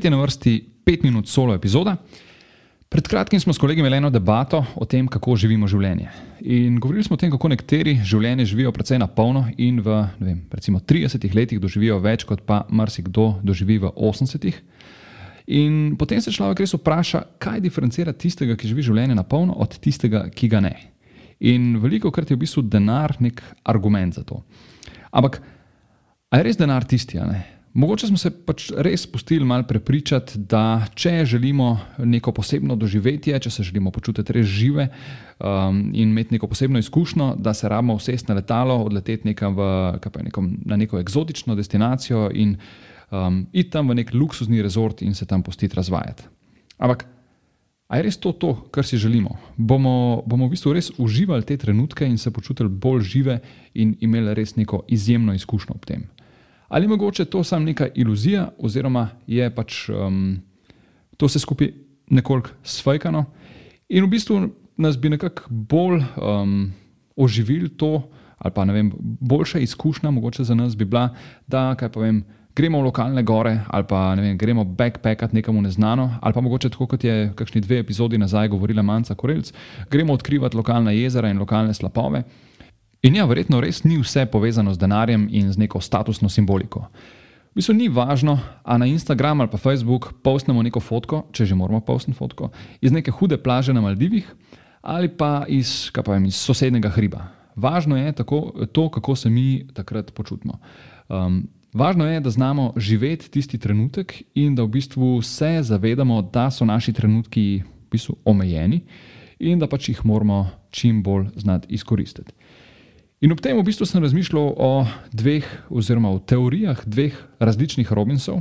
Spet je na vrsti 5 minut solo epizoda. Pred kratkim smo s kolegi imeli eno debato o tem, kako živimo življenje. In govorili smo o tem, kako nekateri življenje živijo precej na polno in v vem, recimo 30 letih doživijo več, kot pa marsikdo doživi v 80. In potem se človek res vpraša, kaj diferencira tistega, ki živi življenje na polno, od tistega, ki ga ne. In veliko krat je v bistvu denar nek argument za to. Ampak, ali je res denar tisti? Mogoče smo se pač res pustili malo prepričati, da če želimo neko posebno doživetje, če se želimo počutiti res žive um, in imeti neko posebno izkušnjo, da se rabimo usesti na letalo, odleteti nekam v, nekom, na neko eksotično destinacijo in um, iti tam v nek luksuzni rezort in se tam pustiti razvajati. Ampak, a je res to, to kar si želimo? Bomo, bomo v bistvu res uživali te trenutke in se počutili bolj žive in imeli res neko izjemno izkušnjo ob tem? Ali mogoče to samo neka iluzija, oziroma je pač um, to vse skupaj nekoliko svajkano. In v bistvu nas bi nekako bolj um, oživili to, ali pa ne vem, boljša izkušnja mogoče za nas bi bila, da kaj pa vem. Gremo v lokalne gore, ali pa vem, gremo backpackat nekam neznano, ali pa mogoče tako, kot je kakšni dve epizodi nazaj govorila Manca Korelc, gremo odkrivati lokalna jezera in lokalne slapove. In ja, verjetno res ni vse povezano z denarjem in z neko statusno simboliko. V bistvu ni važno, ali na Instagram ali pa Facebook postnemo neko fotko, če že moramo postiti fotko, iz neke hude plaže na Maldivih ali pa iz, pa vem, iz sosednjega hriba. Važno je tako, to, kako se mi takrat počutimo. Um, važno je, da znamo živeti tisti trenutek in da v bistvu se zavedamo, da so naši trenutki v bistvu omejeni in da pač jih moramo čim bolj znati izkoristiti. In ob tem v bistvu sem razmišljal o dveh, oziroma o teorijah dveh različnih Robinsov.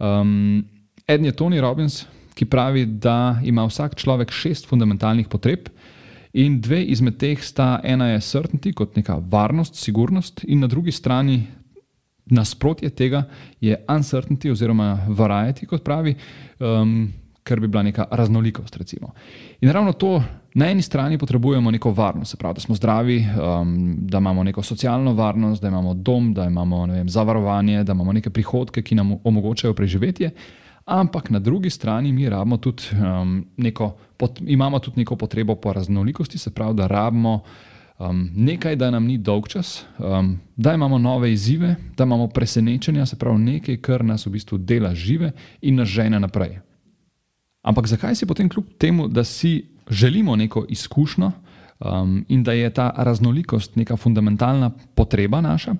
Um, eden je Tony Robbins, ki pravi, da ima vsak človek šest fundamentalnih potreb, in dve izmed teh sta: ena je certainty, kot neka varnost, sigurnost, in na drugi strani nasprotje tega je uncertainty, oziroma variety, kot pravi, um, kar bi bila neka raznolikost. Recimo. In ravno to Na eni strani potrebujemo neko varnost, se pravi, da smo zdravi, um, da imamo neko socialno varnost, da imamo dom, da imamo vem, zavarovanje, da imamo neke prihodke, ki nam omogočajo preživetje. Ampak na drugi strani mi tudi, um, neko, pot, imamo tudi neko potrebo po raznolikosti, se pravi, da rabimo um, nekaj, da nam ni dolg čas, um, da imamo nove izzive, da imamo presenečenja, se pravi, nekaj, kar nas v bistvu dela žive in nas žene naprej. Ampak zakaj si potem kljub temu, da si želimo neko izkušnjo um, in da je ta raznolikost neka fundamentalna potreba naša,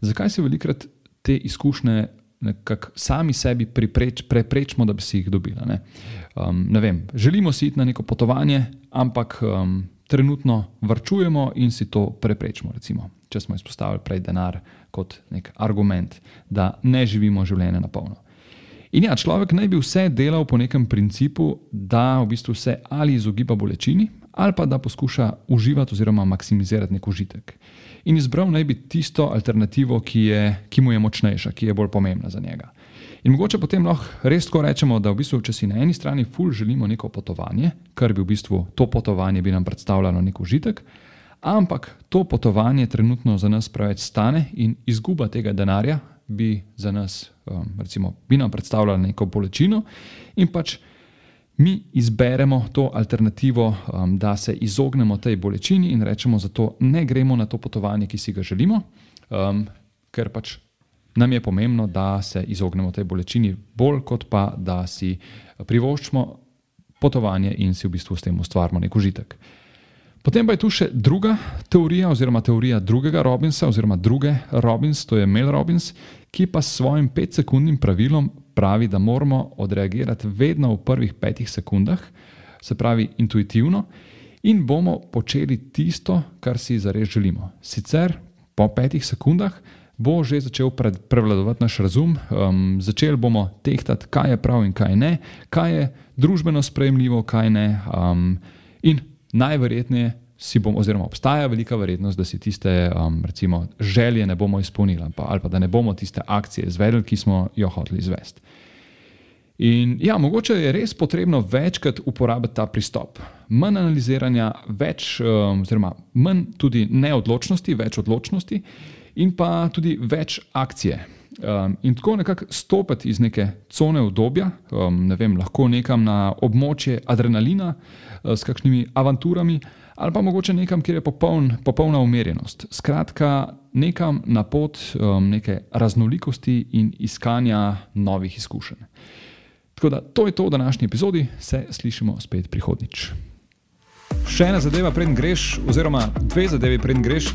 zakaj se velikrat te izkušnje nekako sami sebi pripreč, preprečimo, da bi si jih dobili? Ne? Um, ne vem, želimo si iti na neko potovanje, ampak um, trenutno vrčujemo in si to preprečimo. Recimo, če smo izpostavili prej denar kot nek argument, da ne živimo življenje na polno. In ja, človek naj bi vse delal po nekem principu, da v bistvu se ali izogiba bolečini, ali pa da poskuša uživati oziroma maksimizirati nek užitek. In izbral naj bi tisto alternativo, ki, je, ki mu je močnejša, ki je bolj pomembna za njega. In mogoče potem lahko res tako rečemo, da v bistvu, če si na eni strani ful želimo neko potovanje, kar bi v bistvu to potovanje bi nam predstavljalo nek užitek, ampak to potovanje trenutno za nas preveč stane in izguba tega denarja bi za nas, um, recimo, bi nam predstavljala neko bolečino, in pač mi izberemo to alternativo, um, da se izognemo tej bolečini in rečemo, da ne gremo na to potovanje, ki si ga želimo, um, ker pač nam je pomembno, da se izognemo tej bolečini, bolj kot pa da si privoščimo potovanje in si v bistvu s tem ustvarimo nek užitek. Potem pa je tu še druga teorija, oziroma teorija drugega Robinsa, oziroma druge Robins, to je Mel Robins, ki pa s svojim petsekundnim pravilom pravi, da moramo odreagirati vedno v prvih petih sekundah, se pravi intuitivno, in bomo počeli tisto, kar si zares želimo. Sicer po petih sekundah bo že začel prevladovati naš razum, um, začeli bomo tehtati, kaj je prav in kaj ne, kaj je družbeno sprejemljivo, kaj ne. Um, in najverjetneje si bomo, oziroma obstaja velika verjetnost, da si tiste um, recimo, želje ne bomo izpolnili, ali pa da ne bomo tiste akcije izvedli, ki smo jo hoteli izvesti. In ja, mogoče je res potrebno večkrat uporabiti ta pristop. Manj analiziranja, več, um, oziroma manj tudi neodločnosti, več odločnosti, in pa tudi več akcije. Um, in tako nekako stopiti iz neke cone obdobja, um, ne vem, lahko nekam na območje adrenalina uh, s kakšnimi avanturami, ali pa mogoče nekam, kjer je popoln, popolna umirjenost. Skratka, nekam na pot um, neke raznolikosti in iskanja novih izkušenj. Tako da to je to v današnji epizodi, se slišimo spet prihodnič. Še ena zadeva, preden greš, oziroma dve zadevi, preden greš.